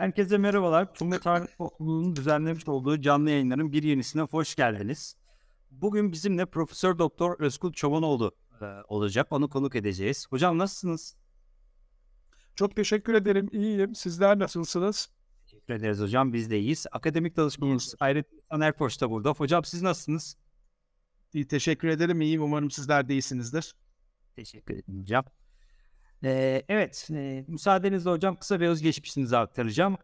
Herkese merhabalar. Cumhuriyet Tarih Okulu'nun düzenlemiş olduğu canlı yayınların bir yenisine hoş geldiniz. Bugün bizimle Profesör Doktor Özkul Çobanoğlu e, olacak. Onu konuk edeceğiz. Hocam nasılsınız? Çok teşekkür ederim. İyiyim. Sizler nasılsınız? Teşekkür ederiz hocam. Biz de iyiyiz. Akademik danışmanımız Hayret İhsan Erkoç da burada. Hocam siz nasılsınız? İyi, teşekkür ederim. İyiyim. Umarım sizler de iyisinizdir. Teşekkür ederim hocam. Ee, evet, e, müsaadenizle hocam kısa bir özgeçmişinizi aktaracağım.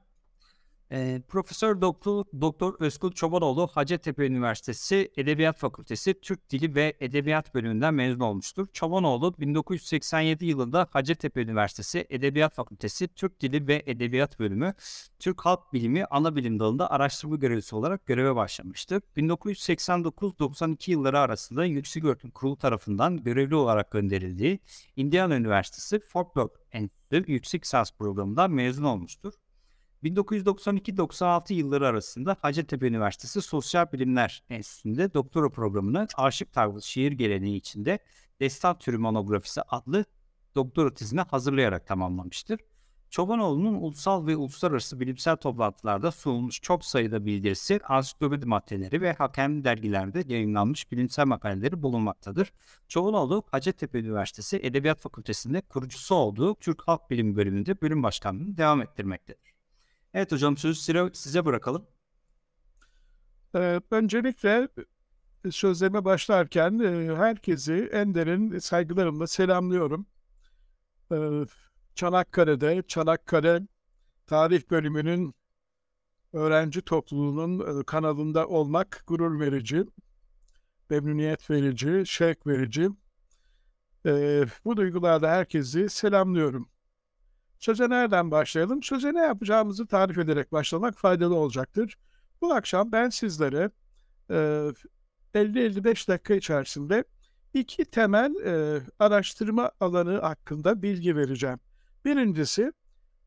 E, Profesör Doktor, Doktor Özkul Çobanoğlu Hacettepe Üniversitesi Edebiyat Fakültesi Türk Dili ve Edebiyat bölümünden mezun olmuştur. Çobanoğlu 1987 yılında Hacettepe Üniversitesi Edebiyat Fakültesi Türk Dili ve Edebiyat bölümü Türk Halk Bilimi ana bilim dalında araştırma görevlisi olarak göreve başlamıştır. 1989-92 yılları arasında Yüksek Öğretim Kurulu tarafından görevli olarak gönderildiği Indiana Üniversitesi Fort Worth Enstitüsü Yüksek Lisans Programı'ndan mezun olmuştur. 1992-96 yılları arasında Hacettepe Üniversitesi Sosyal Bilimler Enstitüsü'nde doktora programını Aşık Tarzı Şiir Geleneği içinde Destan Türü Monografisi adlı doktora tezini hazırlayarak tamamlamıştır. Çobanoğlu'nun ulusal ve uluslararası bilimsel toplantılarda sunulmuş çok sayıda bildirisi, ansiklopedi maddeleri ve hakem dergilerde yayınlanmış bilimsel makaleleri bulunmaktadır. Çobanoğlu, Hacettepe Üniversitesi Edebiyat Fakültesi'nde kurucusu olduğu Türk Halk Bilimi bölümünde bölüm başkanlığını devam ettirmektedir. Evet hocam sözü size bırakalım. Ee, öncelikle e, sözlerime başlarken e, herkesi en derin saygılarımla selamlıyorum. Ee, Çanakkale'de, Çanakkale Tarih Bölümünün öğrenci topluluğunun e, kanalında olmak gurur verici, memnuniyet verici, şevk verici. Ee, bu duygularla herkesi selamlıyorum. Söze nereden başlayalım? Söze ne yapacağımızı tarif ederek başlamak faydalı olacaktır. Bu akşam ben sizlere e, 50-55 dakika içerisinde iki temel e, araştırma alanı hakkında bilgi vereceğim. Birincisi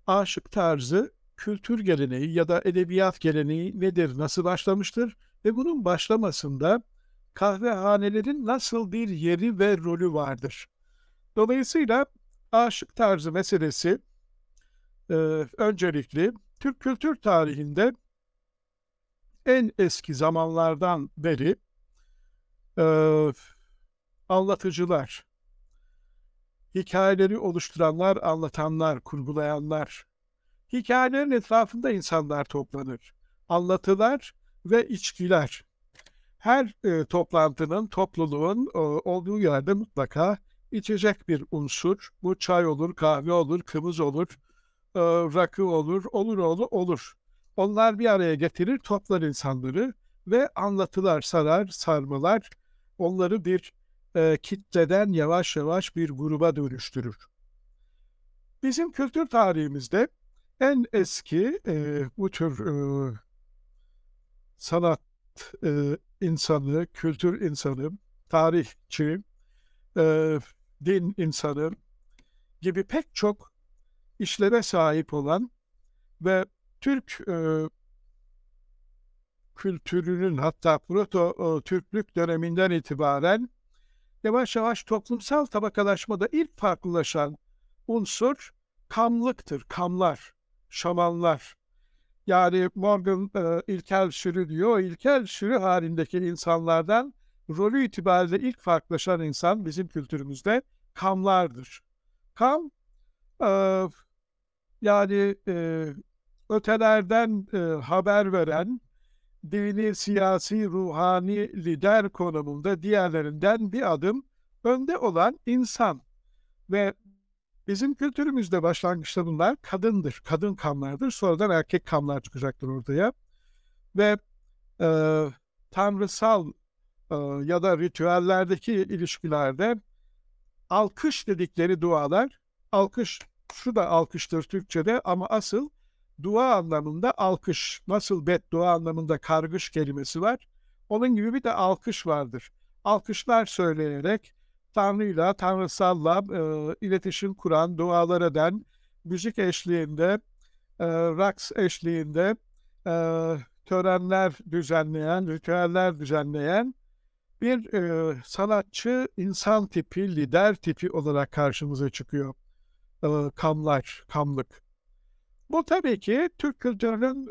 aşık tarzı, kültür geleneği ya da edebiyat geleneği nedir, nasıl başlamıştır ve bunun başlamasında kahvehanelerin nasıl bir yeri ve rolü vardır. Dolayısıyla aşık tarzı meselesi e, öncelikli Türk kültür tarihinde en eski zamanlardan beri e, anlatıcılar, hikayeleri oluşturanlar, anlatanlar, kurgulayanlar, hikayelerin etrafında insanlar toplanır. Anlatılar ve içkiler. Her e, toplantının, topluluğun e, olduğu yerde mutlaka içecek bir unsur. Bu çay olur, kahve olur, kımız olur, e, rakı olur, olur olur olur. Onlar bir araya getirir, toplar insanları ve anlatılar, sarar, sarmalar. Onları bir e, kitleden yavaş yavaş bir gruba dönüştürür. Bizim kültür tarihimizde en eski e, bu tür e, sanat e, insanı, kültür insanı, tarihçi, e, din insanı gibi pek çok işlere sahip olan ve Türk e, kültürünün hatta proto e, Türklük döneminden itibaren yavaş yavaş toplumsal tabakalaşmada ilk farklılaşan unsur kamlıktır, kamlar, şamanlar. Yani Morgan e, ilkel sürü diyor, ilkel sürü halindeki insanlardan rolü itibariyle ilk farklılaşan insan bizim kültürümüzde kamlardır. Kam, e, yani e, ötelerden e, haber veren, dini, siyasi, ruhani lider konumunda diğerlerinden bir adım önde olan insan. Ve bizim kültürümüzde başlangıçta bunlar kadındır, kadın kamlardır. Sonradan erkek kamlar çıkacaktır ortaya. Ve e, tanrısal e, ya da ritüellerdeki ilişkilerde alkış dedikleri dualar, alkış şu da alkıştır Türkçe'de ama asıl dua anlamında alkış. Nasıl beddua anlamında kargış kelimesi var. Onun gibi bir de alkış vardır. Alkışlar söyleyerek Tanrı'yla, Tanrısalla e, iletişim kuran, dualar eden, müzik eşliğinde, e, raks eşliğinde e, törenler düzenleyen, ritüeller düzenleyen bir e, sanatçı, insan tipi, lider tipi olarak karşımıza çıkıyor. Kamlar, kamlık. Bu tabii ki Türk kültürünün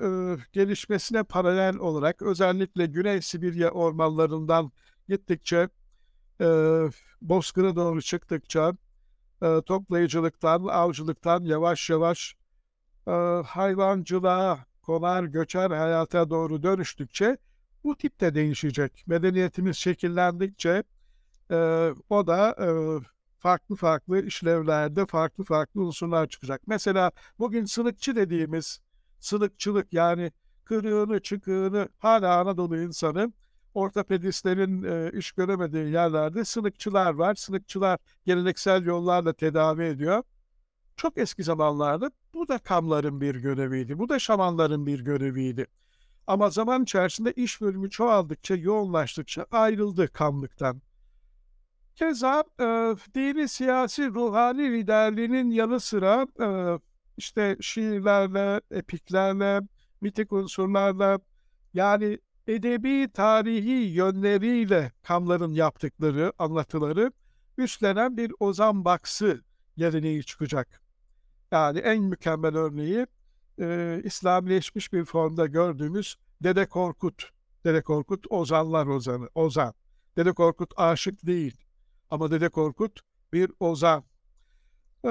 gelişmesine paralel olarak özellikle Güney Sibirya ormanlarından gittikçe e, doğru çıktıkça toplayıcılıktan, avcılıktan yavaş yavaş hayvancılığa, konar göçer hayata doğru dönüştükçe bu tip de değişecek. Medeniyetimiz şekillendikçe o da farklı farklı işlevlerde farklı farklı unsurlar çıkacak. Mesela bugün sılıkçı dediğimiz sılıkçılık yani kırığını çıkığını hala Anadolu insanı ortopedistlerin e, iş göremediği yerlerde sılıkçılar var. Sılıkçılar geleneksel yollarla tedavi ediyor. Çok eski zamanlarda bu da kamların bir göreviydi. Bu da şamanların bir göreviydi. Ama zaman içerisinde iş bölümü çoğaldıkça, yoğunlaştıkça ayrıldı kamlıktan. Keza e, dini, siyasi, ruhani liderliğinin yanı sıra e, işte şiirlerle, epiklerle, mitik unsurlarla yani edebi, tarihi yönleriyle kamların yaptıkları anlatıları üstlenen bir Ozan Baksı geleneği çıkacak. Yani en mükemmel örneği e, İslamileşmiş bir formda gördüğümüz Dede Korkut. Dede Korkut Ozanlar Ozanı, Ozan. Dede Korkut aşık değil ama Dede Korkut bir ozan. E,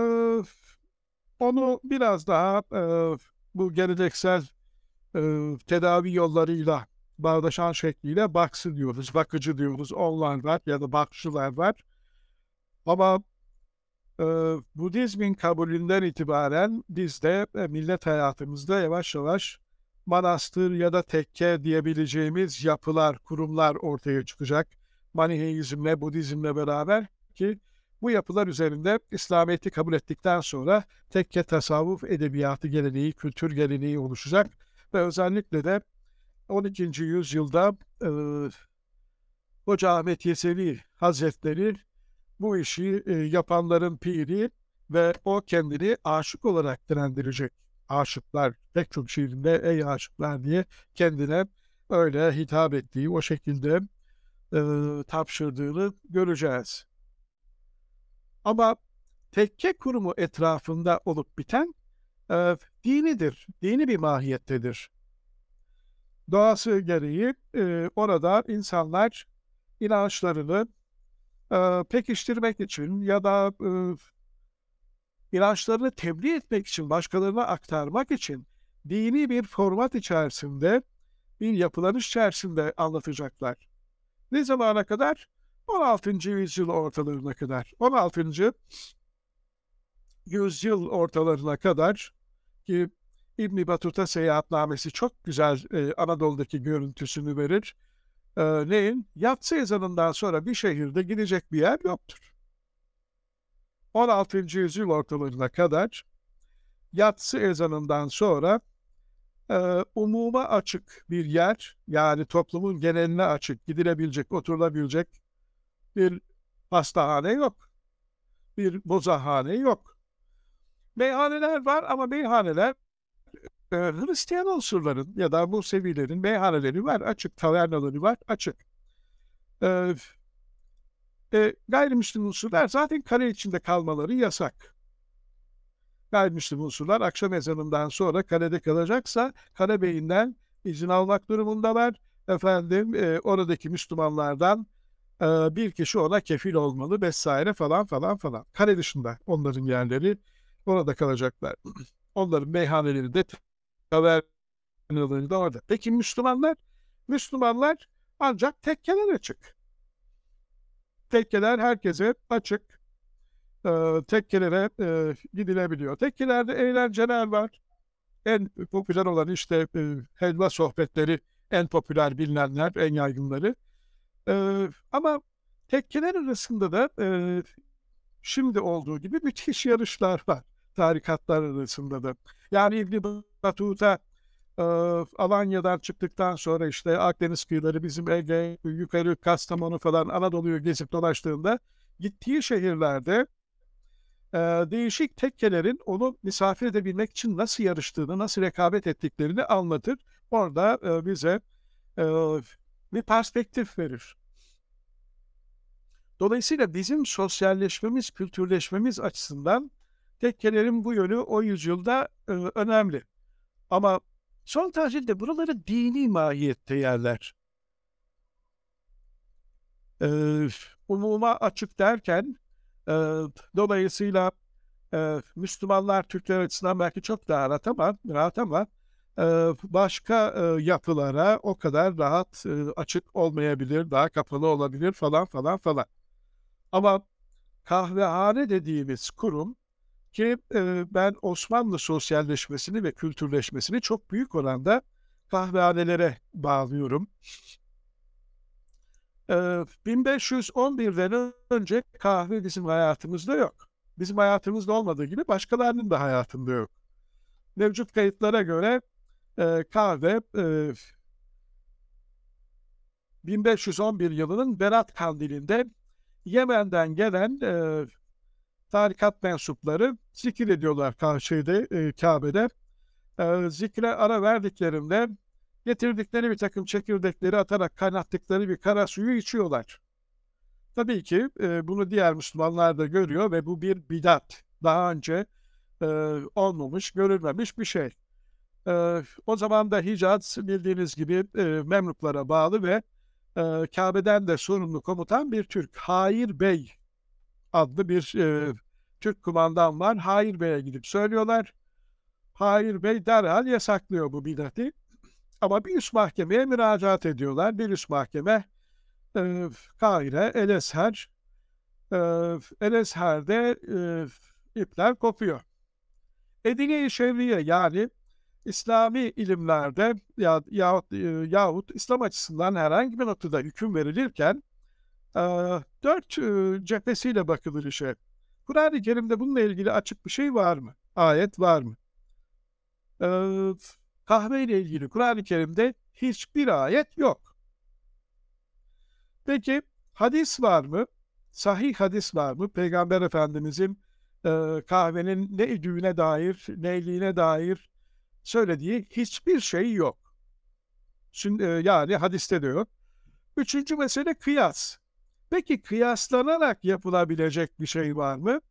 onu biraz daha e, bu geleneksel e, tedavi yollarıyla bağdaşan şekliyle baksı diyoruz, bakıcı diyoruz. Onlar var ya da bakçılar var. Ama e, Budizmin kabulünden itibaren biz de e, millet hayatımızda yavaş yavaş manastır ya da tekke diyebileceğimiz yapılar, kurumlar ortaya çıkacak. Maniheizmle, Budizmle beraber ki bu yapılar üzerinde İslamiyet'i kabul ettikten sonra tekke tasavvuf edebiyatı geleneği, kültür geleneği oluşacak ve özellikle de 12. yüzyılda e, Hoca Ahmet Yesevi Hazretleri bu işi e, yapanların piri ve o kendini aşık olarak direndirecek. Aşıklar, pek çok şiirinde ey aşıklar diye kendine öyle hitap ettiği, o şekilde e, tapşırdığını göreceğiz. Ama tekke kurumu etrafında olup biten e, dinidir, dini bir mahiyettedir. Doğası gereği e, orada insanlar inançlarını e, pekiştirmek için ya da e, inançlarını tebliğ etmek için, başkalarına aktarmak için dini bir format içerisinde, bir yapılanış içerisinde anlatacaklar. Ne zamana kadar? 16. yüzyıl ortalarına kadar. 16. yüzyıl ortalarına kadar ki İbn Batuta seyahatnamesi çok güzel e, Anadolu'daki görüntüsünü verir. E, neyin? Yatsı ezanından sonra bir şehirde gidecek bir yer yoktur. 16. yüzyıl ortalarına kadar yatsı ezanından sonra e, umuma açık bir yer, yani toplumun geneline açık, gidilebilecek, oturulabilecek bir hastahane yok. Bir bozahane yok. Meyhaneler var ama meyhaneler e, Hristiyan unsurların ya da Musevilerin meyhaneleri var açık, tavernaları var açık. E, e, gayrimüslim unsurlar zaten kale içinde kalmaları yasak. Gayrimüslim unsurlar akşam ezanından sonra kalede kalacaksa kale beyinden izin almak durumundalar. Efendim e, oradaki Müslümanlardan e, bir kişi ona kefil olmalı vesaire falan falan falan. Kale dışında onların yerleri orada kalacaklar. Onların meyhaneleri de tavernaları da orada. Peki Müslümanlar? Müslümanlar ancak tekkeler açık. Tekkeler herkese açık. Ee, tekkelere e, gidilebiliyor. Tekkelerde eğlenceler var. En popüler olan işte e, helva sohbetleri en popüler bilinenler, en yaygınları. Ee, ama tekkeler arasında da e, şimdi olduğu gibi müthiş yarışlar var tarikatlar arasında da. Yani İbn Batuta e, Alanya'dan çıktıktan sonra işte Akdeniz kıyıları bizim Ege, yukarı Kastamonu falan Anadolu'yu gezip dolaştığında gittiği şehirlerde e, değişik tekkelerin onu misafir edebilmek için nasıl yarıştığını, nasıl rekabet ettiklerini anlatır. Orada e, bize e, bir perspektif verir. Dolayısıyla bizim sosyalleşmemiz, kültürleşmemiz açısından Tekkelerin bu yönü o yüzyılda e, önemli. Ama son tahlilde buraları dini mahiyette yerler. E, umuma açık derken dolayısıyla Müslümanlar Türkler açısından belki çok daha rahat ama, rahat ama başka yapılara o kadar rahat açık olmayabilir, daha kapalı olabilir falan falan falan. Ama kahvehane dediğimiz kurum ki ben Osmanlı sosyalleşmesini ve kültürleşmesini çok büyük oranda kahvehanelere bağlıyorum. E, 1511'den önce kahve bizim hayatımızda yok. Bizim hayatımızda olmadığı gibi başkalarının da hayatında yok. Mevcut kayıtlara göre e, kahve e, 1511 yılının Berat Kandili'nde Yemen'den gelen e, tarikat mensupları zikir ediyorlar şeyde, e, Kabe'de. E, zikre ara verdiklerinde getirdikleri bir takım çekirdekleri atarak kaynattıkları bir kara suyu içiyorlar. Tabii ki e, bunu diğer Müslümanlar da görüyor ve bu bir bidat. Daha önce e, olmamış, görülmemiş bir şey. E, o zaman da Hicaz bildiğiniz gibi e, Memluklara bağlı ve e, Kabe'den de sorumlu komutan bir Türk. Hayır Bey adlı bir e, Türk kumandan var. Hayır Bey'e gidip söylüyorlar. Hayır Bey derhal yasaklıyor bu bidati. Ama bir üst mahkemeye müracaat ediyorlar. Bir üst mahkeme e, Kahire, Elesher. E, Elesher'de e, ipler kopuyor. Edine-i Şevriye yani İslami ilimlerde ya, yahut, e, yahut İslam açısından herhangi bir noktada hüküm verilirken e, dört e, cephesiyle bakılır işe. Kur'an-ı Kerim'de bununla ilgili açık bir şey var mı? Ayet var mı? E, kahve ile ilgili Kur'an-ı Kerim'de hiçbir ayet yok. Peki hadis var mı? Sahih hadis var mı? Peygamber Efendimizin e, kahvenin ne idüğüne dair, neyliğine dair söylediği hiçbir şey yok. Şimdi, e, yani hadiste de yok. Üçüncü mesele kıyas. Peki kıyaslanarak yapılabilecek bir şey var mı?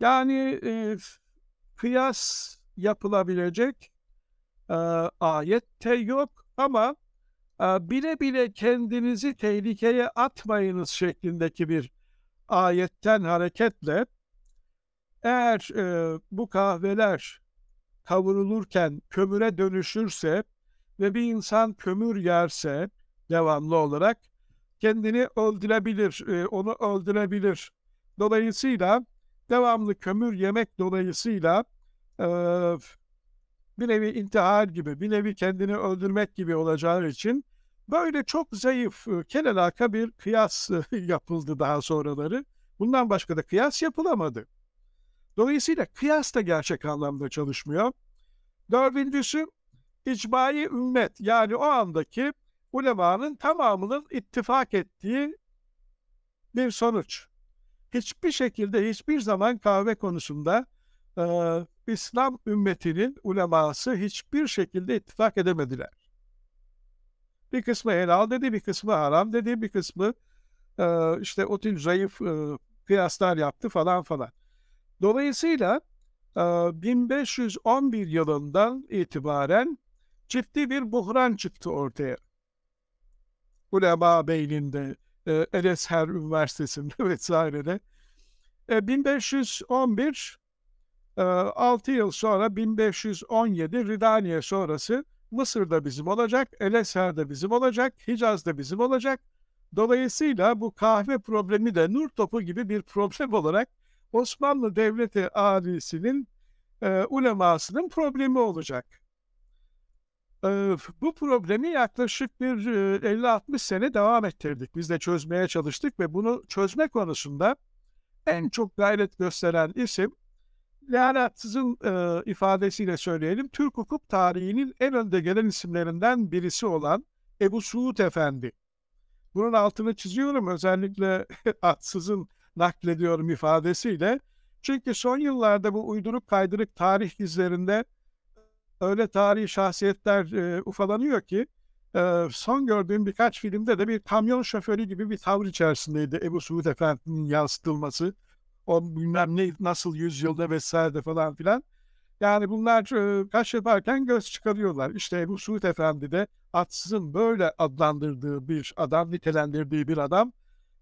Yani e, kıyas yapılabilecek e, ayette yok ama e, bile bile kendinizi tehlikeye atmayınız şeklindeki bir ayetten hareketle eğer e, bu kahveler kavrulurken kömüre dönüşürse ve bir insan kömür yerse devamlı olarak kendini öldürebilir, e, onu öldürebilir. Dolayısıyla devamlı kömür yemek dolayısıyla e, bir nevi intihar gibi, bir nevi kendini öldürmek gibi olacağı için böyle çok zayıf, e, kelelaka bir kıyas yapıldı daha sonraları. Bundan başka da kıyas yapılamadı. Dolayısıyla kıyas da gerçek anlamda çalışmıyor. Dördüncüsü icbai ümmet yani o andaki ulemanın tamamının ittifak ettiği bir sonuç. Hiçbir şekilde hiçbir zaman kahve konusunda İslam ümmetinin uleması hiçbir şekilde ittifak edemediler. Bir kısmı helal dedi, bir kısmı haram dedi, bir kısmı e, işte o zayıf e, kıyaslar yaptı falan falan. Dolayısıyla 1511 yılından itibaren ciddi bir buhran çıktı ortaya. Ulema Beyliği'nde, Elesher Üniversitesi'nde vesairede. 1511 6 yıl sonra 1517 Ridaniye sonrası Mısır'da bizim olacak, Elesher'de bizim olacak, Hicaz'da bizim olacak. Dolayısıyla bu kahve problemi de nur topu gibi bir problem olarak Osmanlı Devleti ailesinin e, ulemasının problemi olacak. E, bu problemi yaklaşık bir e, 50-60 sene devam ettirdik. Biz de çözmeye çalıştık ve bunu çözme konusunda en çok gayret gösteren isim Lehanatsız'ın e, ifadesiyle söyleyelim, Türk hukuk tarihinin en önde gelen isimlerinden birisi olan Ebu Suud Efendi. Bunun altını çiziyorum özellikle Atsız'ın naklediyorum ifadesiyle. Çünkü son yıllarda bu uyduruk kaydırık tarih dizlerinde öyle tarihi şahsiyetler e, ufalanıyor ki e, son gördüğüm birkaç filmde de bir kamyon şoförü gibi bir tavır içerisindeydi Ebu Suud Efendi'nin yansıtılması. O bilmem ne nasıl yüzyılda vesaire falan filan. Yani bunlar e, kaş yaparken göz çıkarıyorlar. İşte Ebu Suud Efendi de atsızın böyle adlandırdığı bir adam, nitelendirdiği bir adam.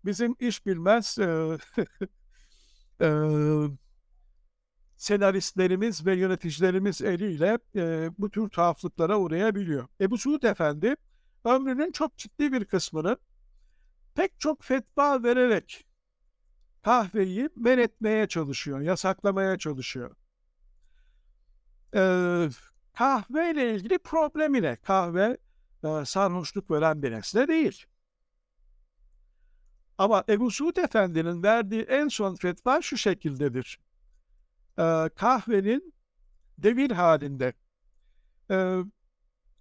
Bizim iş bilmez e, e, senaristlerimiz ve yöneticilerimiz eliyle e, bu tür tuhaflıklara uğrayabiliyor. Ebu Suud Efendi ömrünün çok ciddi bir kısmını pek çok fetva vererek kahveyi men etmeye çalışıyor, yasaklamaya çalışıyor. Ee, kahve ile ilgili problemi ne? Kahve e, sarhoşluk veren bir nesne değil. Ama Ebu Suud Efendi'nin verdiği en son fetva şu şekildedir. Ee, kahvenin devir halinde. Ee,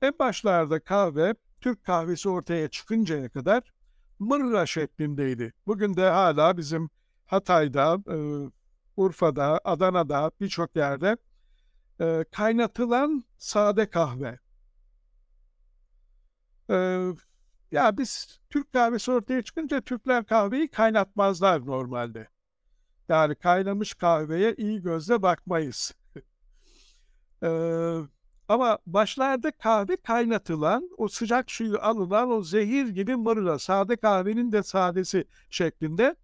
en başlarda kahve, Türk kahvesi ortaya çıkıncaya kadar mırra şeklindeydi. Bugün de hala bizim Hatay'da, e, Urfa'da, Adana'da birçok yerde e, kaynatılan sade kahve. E, ya biz Türk kahvesi ortaya çıkınca Türkler kahveyi kaynatmazlar normalde. Yani kaynamış kahveye iyi gözle bakmayız. e, ama başlarda kahve kaynatılan, o sıcak suyu alınan o zehir gibi marula, sade kahvenin de sadesi şeklinde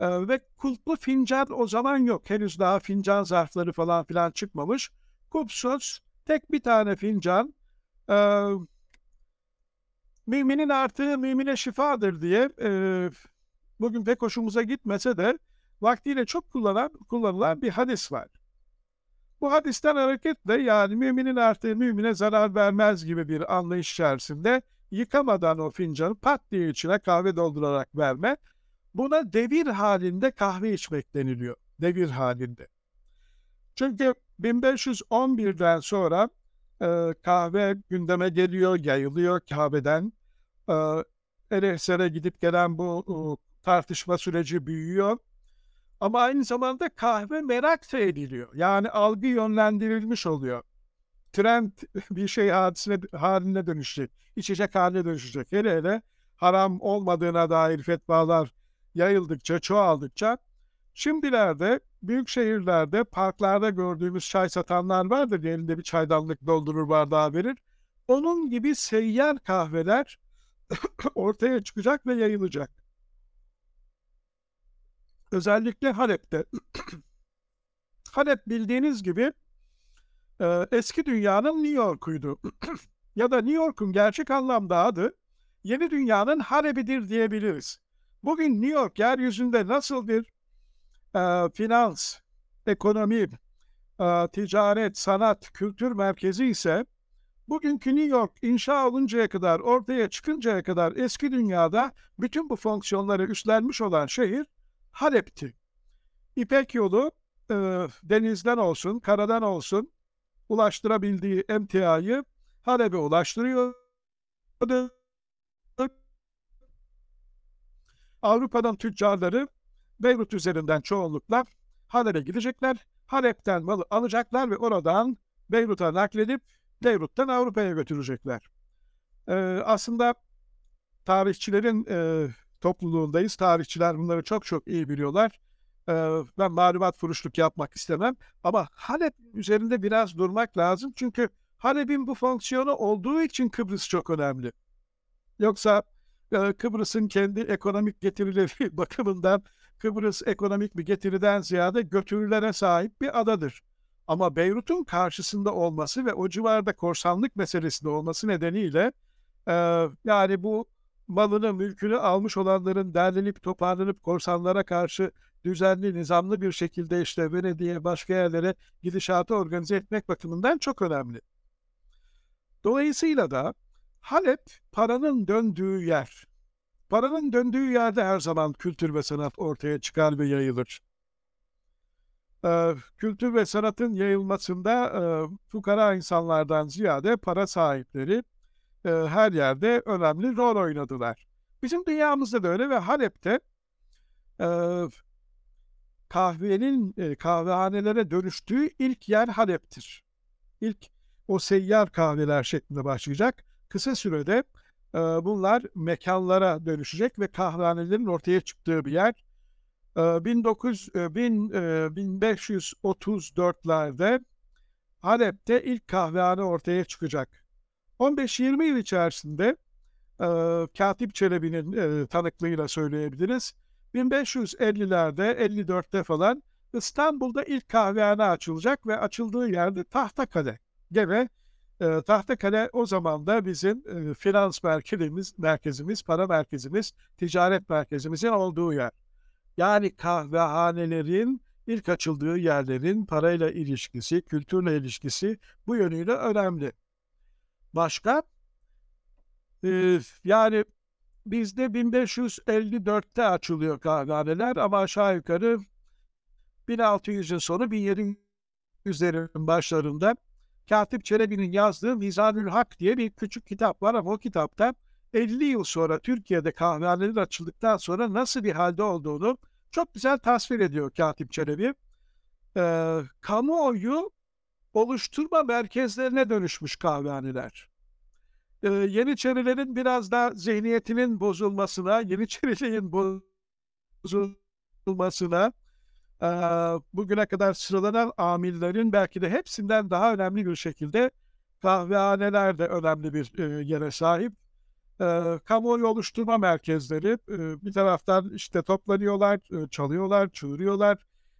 ee, ve kulplu fincan o zaman yok. Henüz daha fincan zarfları falan filan çıkmamış. Kupsuz tek bir tane fincan. Ee, müminin artığı mümine şifadır diye e, bugün pek hoşumuza gitmese de vaktiyle çok kullanan, kullanılan bir hadis var. Bu hadisten hareketle yani müminin artığı mümine zarar vermez gibi bir anlayış içerisinde yıkamadan o fincanı pat diye içine kahve doldurarak verme Buna devir halinde kahve içmek deniliyor. Devir halinde. Çünkü 1511'den sonra e, kahve gündeme geliyor, yayılıyor kahveden. E, Eresere gidip gelen bu e, tartışma süreci büyüyor. Ama aynı zamanda kahve merak da ediliyor. Yani algı yönlendirilmiş oluyor. Trend bir şey hadisine, haline dönüşecek. İçecek haline dönüşecek. Hele hele haram olmadığına dair fetvalar yayıldıkça, çoğaldıkça şimdilerde büyük şehirlerde, parklarda gördüğümüz çay satanlar vardır. Elinde bir çaydanlık doldurur bardağı verir. Onun gibi seyyar kahveler ortaya çıkacak ve yayılacak. Özellikle Halep'te. Halep bildiğiniz gibi e, eski dünyanın New York'uydu. ya da New York'un gerçek anlamda adı yeni dünyanın Halep'idir diyebiliriz. Bugün New York yeryüzünde nasıl bir e, finans, ekonomi, e, ticaret, sanat, kültür merkezi ise bugünkü New York inşa oluncaya kadar, ortaya çıkıncaya kadar eski dünyada bütün bu fonksiyonları üstlenmiş olan şehir Halep'ti. İpek yolu e, denizden olsun, karadan olsun ulaştırabildiği emtiayı Halep'e ulaştırıyor. Avrupa'dan tüccarları Beyrut üzerinden çoğunlukla Halep'e gidecekler. Halep'ten malı alacaklar ve oradan Beyrut'a nakledip Beyrut'tan Avrupa'ya götürecekler. Ee, aslında tarihçilerin e, topluluğundayız. Tarihçiler bunları çok çok iyi biliyorlar. Ee, ben malumat furuşluk yapmak istemem. Ama Halep üzerinde biraz durmak lazım. Çünkü Halep'in bu fonksiyonu olduğu için Kıbrıs çok önemli. Yoksa Kıbrıs'ın kendi ekonomik getirileri bakımından Kıbrıs ekonomik bir getiriden ziyade götürülere sahip bir adadır. Ama Beyrut'un karşısında olması ve o civarda korsanlık meselesinde olması nedeniyle e, yani bu malını, mülkünü almış olanların derlenip toparlanıp korsanlara karşı düzenli, nizamlı bir şekilde işte Venedik'e, başka yerlere gidişatı organize etmek bakımından çok önemli. Dolayısıyla da Halep paranın döndüğü yer. Paranın döndüğü yerde her zaman kültür ve sanat ortaya çıkar ve yayılır. Ee, kültür ve sanatın yayılmasında e, fukara insanlardan ziyade para sahipleri e, her yerde önemli rol oynadılar. Bizim dünyamızda da öyle ve Halep'te e, kahvenin e, kahvehanelere dönüştüğü ilk yer Halep'tir. İlk o seyyar kahveler şeklinde başlayacak kısa sürede e, bunlar mekanlara dönüşecek ve kahvehanelerin ortaya çıktığı bir yer. Ee, 1900, e, bin, e, 1534'lerde Halep'te ilk kahvehane ortaya çıkacak. 15-20 yıl içerisinde e, Katip Çelebi'nin e, tanıklığıyla söyleyebiliriz. 1550'lerde, 54'te falan İstanbul'da ilk kahvehane açılacak ve açıldığı yerde Tahtakale. Gene e, Tahtakale o zaman da bizim e, finans merkezimiz, merkezimiz, para merkezimiz, ticaret merkezimizin olduğu yer. Yani kahvehanelerin ilk açıldığı yerlerin parayla ilişkisi, kültürle ilişkisi bu yönüyle önemli. Başka? Ee, yani bizde 1554'te açılıyor kahvehaneler ama aşağı yukarı 1600'ün sonu 1700'lerin başlarında Katip Çelebi'nin yazdığı Mizanül Hak diye bir küçük kitap var ama o kitapta 50 yıl sonra Türkiye'de kahvehaneler açıldıktan sonra nasıl bir halde olduğunu çok güzel tasvir ediyor Katip Çelebi. Ee, kamuoyu oluşturma merkezlerine dönüşmüş kahvehaneler. Ee, Yeniçerilerin biraz da zihniyetinin bozulmasına, Yeniçeriliğin bozulmasına, e, bugüne kadar sıralanan amillerin belki de hepsinden daha önemli bir şekilde kahvehaneler de önemli bir e, yere sahip. E, kamuoyu oluşturma merkezleri e, bir taraftan işte toplanıyorlar, e, çalıyorlar, çığırıyorlar.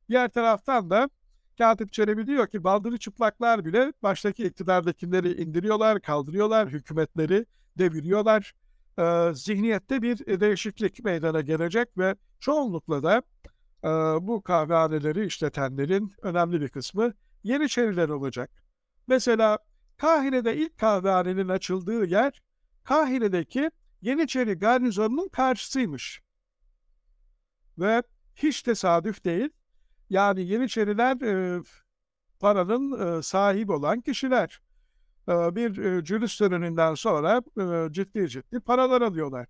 Diğer taraftan da Katip Çelebi diyor ki baldırı çıplaklar bile baştaki iktidardakileri indiriyorlar, kaldırıyorlar, hükümetleri deviriyorlar. E, zihniyette bir değişiklik meydana gelecek ve çoğunlukla da e, bu kahvehaneleri işletenlerin önemli bir kısmı Yeniçeriler olacak. Mesela Kahire'de ilk kahvehanenin açıldığı yer Kahire'deki Yeniçeri garnizonunun karşısıymış. Ve hiç tesadüf değil. Yani Yeniçeriler e, paranın e, sahibi olan kişiler. E, bir e, cülüs töreninden sonra e, ciddi ciddi paralar alıyorlar.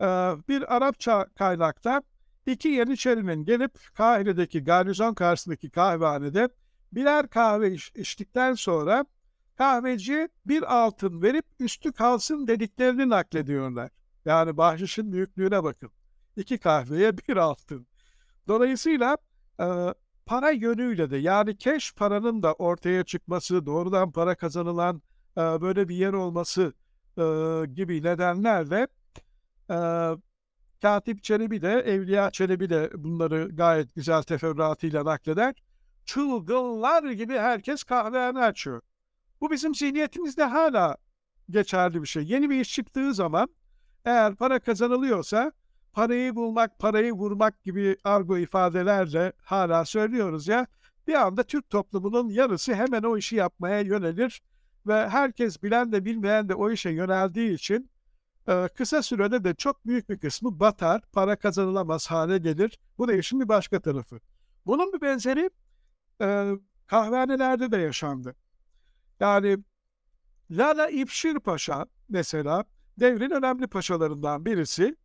E, bir Arapça kaynakta iki Yeniçerinin gelip Kahire'deki garnizon karşısındaki kahvehanede birer kahve iç, içtikten sonra kahveci bir altın verip üstü kalsın dediklerini naklediyorlar. Yani bahşişin büyüklüğüne bakın. İki kahveye bir altın. Dolayısıyla e, para yönüyle de yani keş paranın da ortaya çıkması, doğrudan para kazanılan e, böyle bir yer olması e, gibi nedenlerle e, Katip Çelebi de, Evliya Çelebi de bunları gayet güzel teferruatıyla nakleder. Çılgınlar gibi herkes kahvehane açıyor. Bu bizim zihniyetimizde hala geçerli bir şey. Yeni bir iş çıktığı zaman eğer para kazanılıyorsa parayı bulmak, parayı vurmak gibi argo ifadelerle hala söylüyoruz ya. Bir anda Türk toplumunun yarısı hemen o işi yapmaya yönelir ve herkes bilen de bilmeyen de o işe yöneldiği için kısa sürede de çok büyük bir kısmı batar, para kazanılamaz hale gelir. Bu da işin bir başka tarafı. Bunun bir benzeri e, kahvehanelerde de yaşandı. Yani Lala İpşir Paşa mesela devrin önemli paşalarından birisi.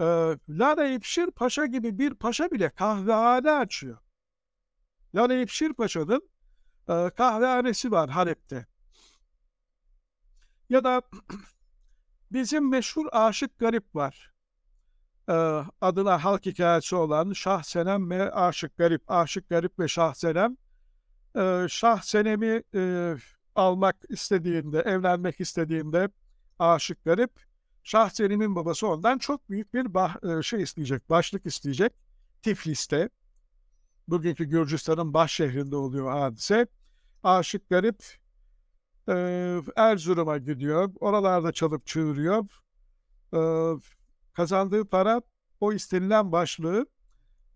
E, Lala İpşir Paşa gibi bir paşa bile kahvehane açıyor. Lala İpşir Paşa'nın e, kahvehanesi var Halep'te. Ya da bizim meşhur Aşık Garip var. E, adına halk hikayesi olan Şah Senem ve Aşık Garip. Aşık Garip ve Şah Senem. E, Şah Senem'i e, almak istediğinde, evlenmek istediğinde aşık garip, Şah Selim'in babası ondan çok büyük bir bah, şey isteyecek, başlık isteyecek. Tiflis'te, bugünkü Gürcistan'ın baş şehrinde oluyor hadise. Aşık garip e, Erzurum'a gidiyor, oralarda çalıp çığırıyor. E, kazandığı para o istenilen başlığı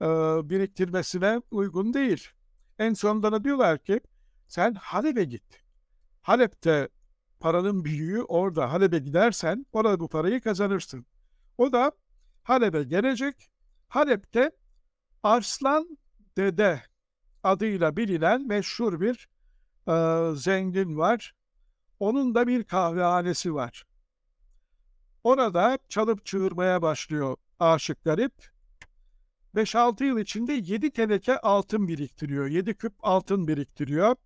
e, biriktirmesine uygun değil. En sonunda da diyorlar ki sen Halep'e git. Halep'te paranın büyüğü orada. Halep'e gidersen orada bu parayı kazanırsın. O da Halep'e gelecek. Halep'te Arslan Dede adıyla bilinen meşhur bir e, zengin var. Onun da bir kahvehanesi var. Orada çalıp çığırmaya başlıyor aşık garip. 5-6 yıl içinde 7 teneke altın biriktiriyor. 7 küp altın biriktiriyor.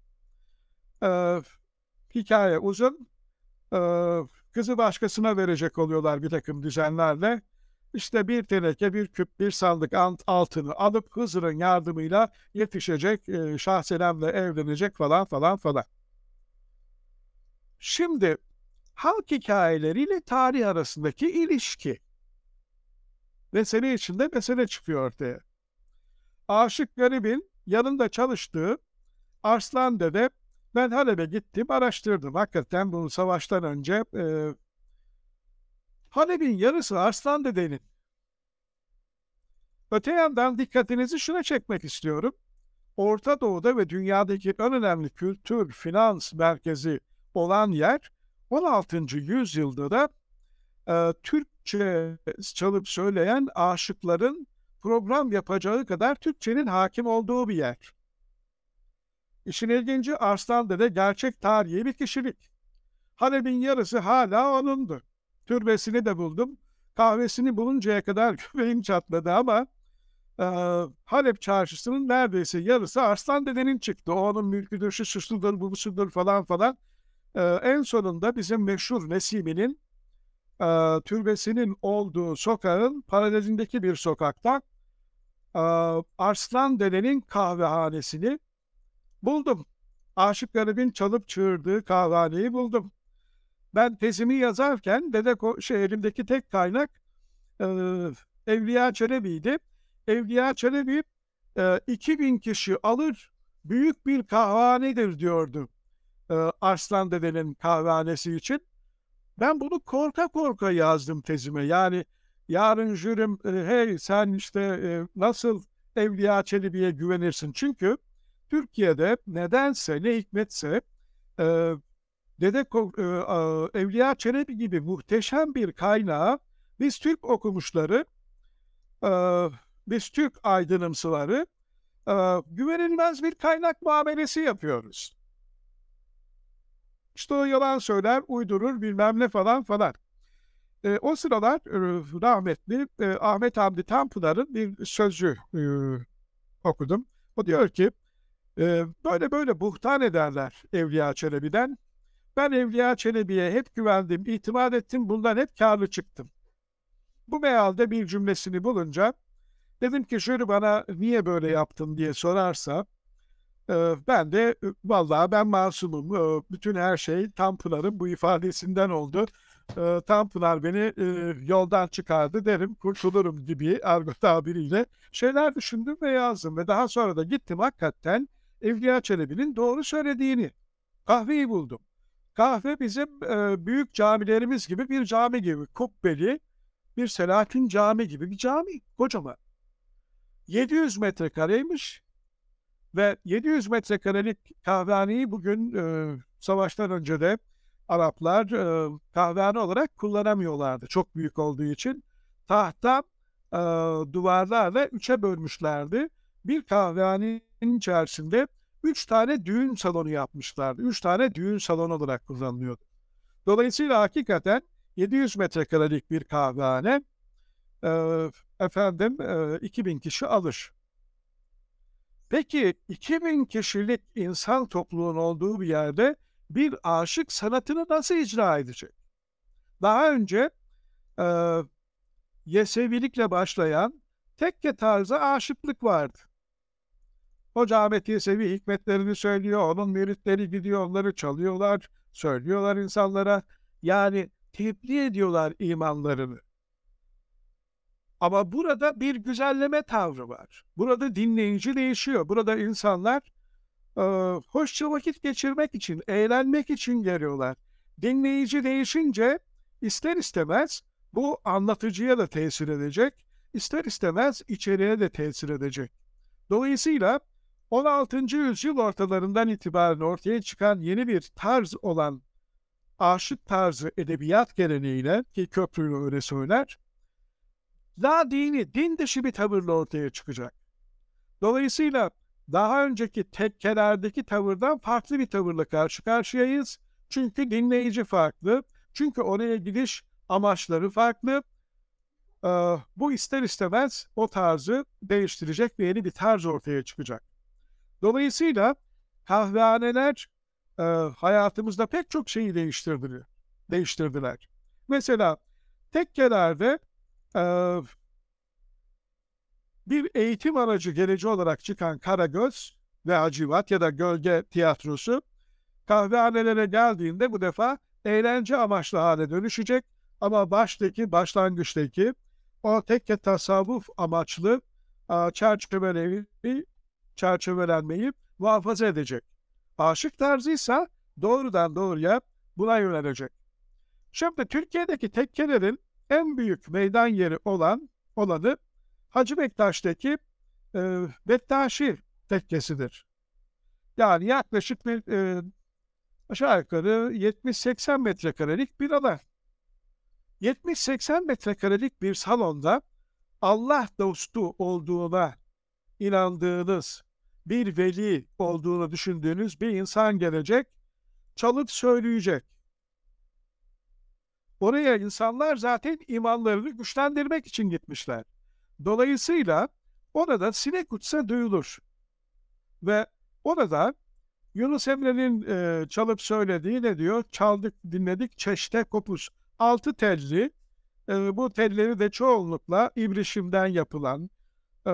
Ee, hikaye uzun. Ee, kızı başkasına verecek oluyorlar bir takım düzenlerle. işte bir teneke, bir küp, bir sandık altını alıp Hızır'ın yardımıyla yetişecek, e, evlenecek falan falan falan. Şimdi halk hikayeleriyle tarih arasındaki ilişki. Mesele içinde mesele çıkıyor ortaya. Aşık garibin yanında çalıştığı Arslan Dede ben Halep'e gittim araştırdım. Hakikaten bu savaştan önce e, Halep'in yarısı Arslan Dede'nin. Öte yandan dikkatinizi şuna çekmek istiyorum. Orta Doğu'da ve dünyadaki en önemli kültür, finans merkezi olan yer 16. yüzyılda da e, Türkçe çalıp söyleyen aşıkların program yapacağı kadar Türkçenin hakim olduğu bir yer. İşin ilginci Arslan Dede gerçek tarihi bir kişilik. Halep'in yarısı hala onundu. Türbesini de buldum. Kahvesini buluncaya kadar göbeğim çatladı ama e, Halep çarşısının neredeyse yarısı Arslan Dede'nin çıktı. O onun mülküdür, şu şusudur, bu busudur falan falan. E, en sonunda bizim meşhur Nesimi'nin e, türbesinin olduğu sokağın paralelindeki bir sokakta e, Arslan Dede'nin kahvehanesini buldum. Aşık Garib'in çalıp çığırdığı kahvehaneyi buldum. Ben tezimi yazarken Dede şey, elimdeki tek kaynak e, Evliya Çelebi'ydi. Evliya Çelebi e, 2000 kişi alır büyük bir kahvehanedir diyordu e, Arslan Dede'nin kahvehanesi için. Ben bunu korka korka yazdım tezime. Yani yarın jürim e, hey sen işte e, nasıl Evliya Çelebi'ye güvenirsin? Çünkü Türkiye'de nedense ne hikmetse e, Dede Evliya Çelebi gibi muhteşem bir kaynağı biz Türk okumuşları, biz Türk aydınımsıları güvenilmez bir kaynak muamelesi yapıyoruz. İşte o yalan söyler, uydurur bilmem ne falan falan. E, o sıralar e, rahmetli e, Ahmet Hamdi Tanpınar'ın bir sözü e, okudum. O diyor ki e, böyle böyle buhtan ederler Evliya Çelebi'den. Ben Evliya Çelebi'ye hep güvendim, itimat ettim, bundan hep karlı çıktım. Bu mealde bir cümlesini bulunca dedim ki şöyle bana niye böyle yaptın diye sorarsa ben de vallahi ben masumum. Bütün her şey Tanpınar'ın bu ifadesinden oldu. Tanpınar beni yoldan çıkardı derim kurtulurum gibi argo tabiriyle şeyler düşündüm ve yazdım. Ve daha sonra da gittim hakikaten Evliya Çelebi'nin doğru söylediğini. Kahveyi buldum. Kahve bizim büyük camilerimiz gibi bir cami gibi kubbeli bir Selahattin Cami gibi bir cami kocaman. 700 metrekareymiş ve 700 metrekarelik kahvehaneyi bugün e, savaştan önce de Araplar e, kahvehane olarak kullanamıyorlardı. Çok büyük olduğu için tahta e, duvarlarla üçe bölmüşlerdi. Bir kahvehanenin içerisinde üç tane düğün salonu yapmışlardı. Üç tane düğün salonu olarak kullanılıyordu. Dolayısıyla hakikaten 700 metrekarelik bir kahvehane e, efendim e, 2000 kişi alır. Peki 2000 kişilik insan topluluğun olduğu bir yerde bir aşık sanatını nasıl icra edecek? Daha önce e, Yesevilikle başlayan tekke tarzı aşıklık vardı. Hoca Ahmet Yesevi hikmetlerini söylüyor, onun müritleri gidiyor, onları çalıyorlar, söylüyorlar insanlara. Yani tebliğ ediyorlar imanlarını. Ama burada bir güzelleme tavrı var. Burada dinleyici değişiyor. Burada insanlar e, hoşça vakit geçirmek için, eğlenmek için geliyorlar. Dinleyici değişince ister istemez bu anlatıcıya da tesir edecek, ister istemez içeriye de tesir edecek. Dolayısıyla 16. yüzyıl ortalarından itibaren ortaya çıkan yeni bir tarz olan aşık tarzı edebiyat geleneğiyle ki Köprülü öyle söyler, daha dini, din dışı bir tavırla ortaya çıkacak. Dolayısıyla daha önceki tekkelerdeki tavırdan farklı bir tavırla karşı karşıyayız. Çünkü dinleyici farklı, çünkü oraya gidiş amaçları farklı. Ee, bu ister istemez o tarzı değiştirecek ve yeni bir tarz ortaya çıkacak. Dolayısıyla kahvehaneler e, hayatımızda pek çok şeyi değiştirdiler. değiştirdiler. Mesela tekkelerde Bir eğitim aracı geleci olarak çıkan Karagöz ve Hacivat ya da Gölge Tiyatrosu kahvehanelere geldiğinde bu defa eğlence amaçlı hale dönüşecek ama baştaki, başlangıçtaki o tekke tasavvuf amaçlı çerçevelemeyi, çerçevelenmeyi muhafaza edecek. Aşık tarzıysa doğrudan doğruya buna yönelecek. Şimdi Türkiye'deki tekkelerin en büyük meydan yeri olan olanı Hacı Bektaş'taki e, Bektaşi tekkesidir. Yani yaklaşık bir e, aşağı yukarı 70-80 metrekarelik bir alan. 70-80 metrekarelik bir salonda Allah dostu olduğuna inandığınız bir veli olduğunu düşündüğünüz bir insan gelecek, çalıp söyleyecek. Oraya insanlar zaten imanlarını güçlendirmek için gitmişler. Dolayısıyla orada sinek uçsa duyulur. Ve orada Yunus Emre'nin e, çalıp söylediği ne diyor? Çaldık dinledik çeşte kopuz. Altı telli, e, bu telleri de çoğunlukla ibrişimden yapılan, e,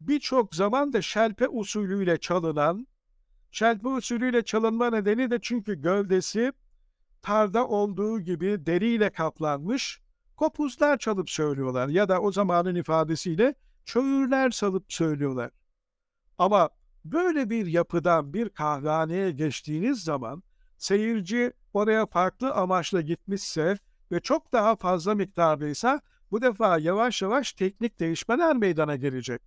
birçok zaman da şelpe usulüyle çalınan, şelpe usulüyle çalınma nedeni de çünkü gövdesi tarda olduğu gibi deriyle kaplanmış kopuzlar çalıp söylüyorlar ya da o zamanın ifadesiyle çöğürler salıp söylüyorlar. Ama böyle bir yapıdan bir kahvehaneye geçtiğiniz zaman seyirci oraya farklı amaçla gitmişse ve çok daha fazla miktardaysa bu defa yavaş yavaş teknik değişmeler meydana gelecek.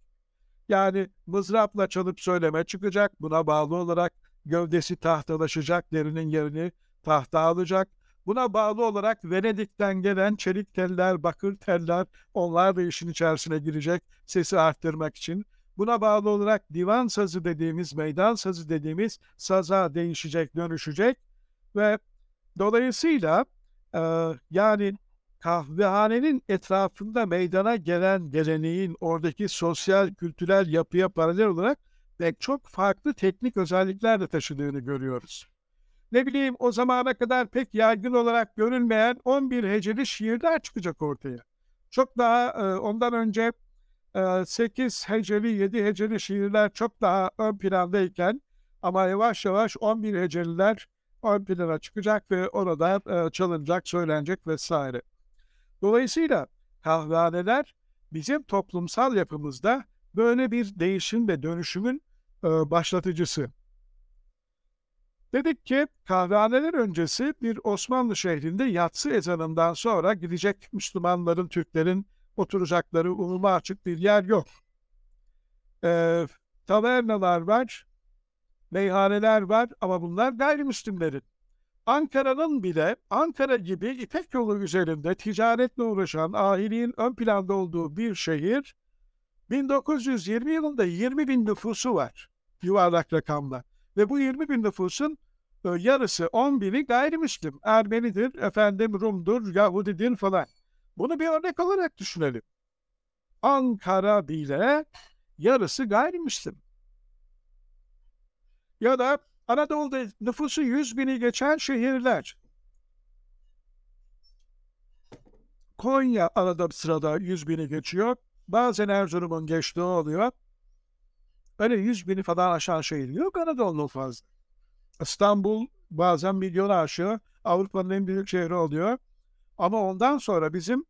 Yani mızrapla çalıp söyleme çıkacak, buna bağlı olarak gövdesi tahtalaşacak, derinin yerini tahta alacak. Buna bağlı olarak Venedik'ten gelen çelik teller, bakır teller onlar da işin içerisine girecek sesi arttırmak için. Buna bağlı olarak divan sazı dediğimiz, meydan sazı dediğimiz saza değişecek, dönüşecek ve dolayısıyla e, yani kahvehanenin etrafında meydana gelen geleneğin oradaki sosyal, kültürel yapıya paralel olarak pek çok farklı teknik özellikler de taşıdığını görüyoruz. Ne bileyim o zamana kadar pek yaygın olarak görülmeyen 11 heceli şiirler çıkacak ortaya. Çok daha e, ondan önce e, 8 heceli, 7 heceli şiirler çok daha ön plandayken ama yavaş yavaş 11 heceliler ön plana çıkacak ve orada e, çalınacak, söylenecek vesaire. Dolayısıyla kahvehaneler bizim toplumsal yapımızda böyle bir değişim ve dönüşümün e, başlatıcısı. Dedik ki kahvehaneler öncesi bir Osmanlı şehrinde yatsı ezanından sonra gidecek Müslümanların, Türklerin oturacakları umuma açık bir yer yok. E, tavernalar var, meyhaneler var ama bunlar gayrimüslimlerin. Ankara'nın bile Ankara gibi İpek yolu üzerinde ticaretle uğraşan ahiliğin ön planda olduğu bir şehir 1920 yılında 20 bin nüfusu var yuvarlak rakamla. Ve bu 20 bin nüfusun yarısı 10 bini gayrimüslim. Ermenidir, efendim Rum'dur, Yahudidir falan. Bunu bir örnek olarak düşünelim. Ankara bile yarısı gayrimüslim. Ya da Anadolu'da nüfusu 100 bini geçen şehirler. Konya arada sırada 100 bini geçiyor. Bazen Erzurum'un geçtiği oluyor. Öyle 100 bini falan aşan şehir yok Anadolu'nun fazla. İstanbul bazen milyonu aşıyor. Avrupa'nın en büyük şehri oluyor. Ama ondan sonra bizim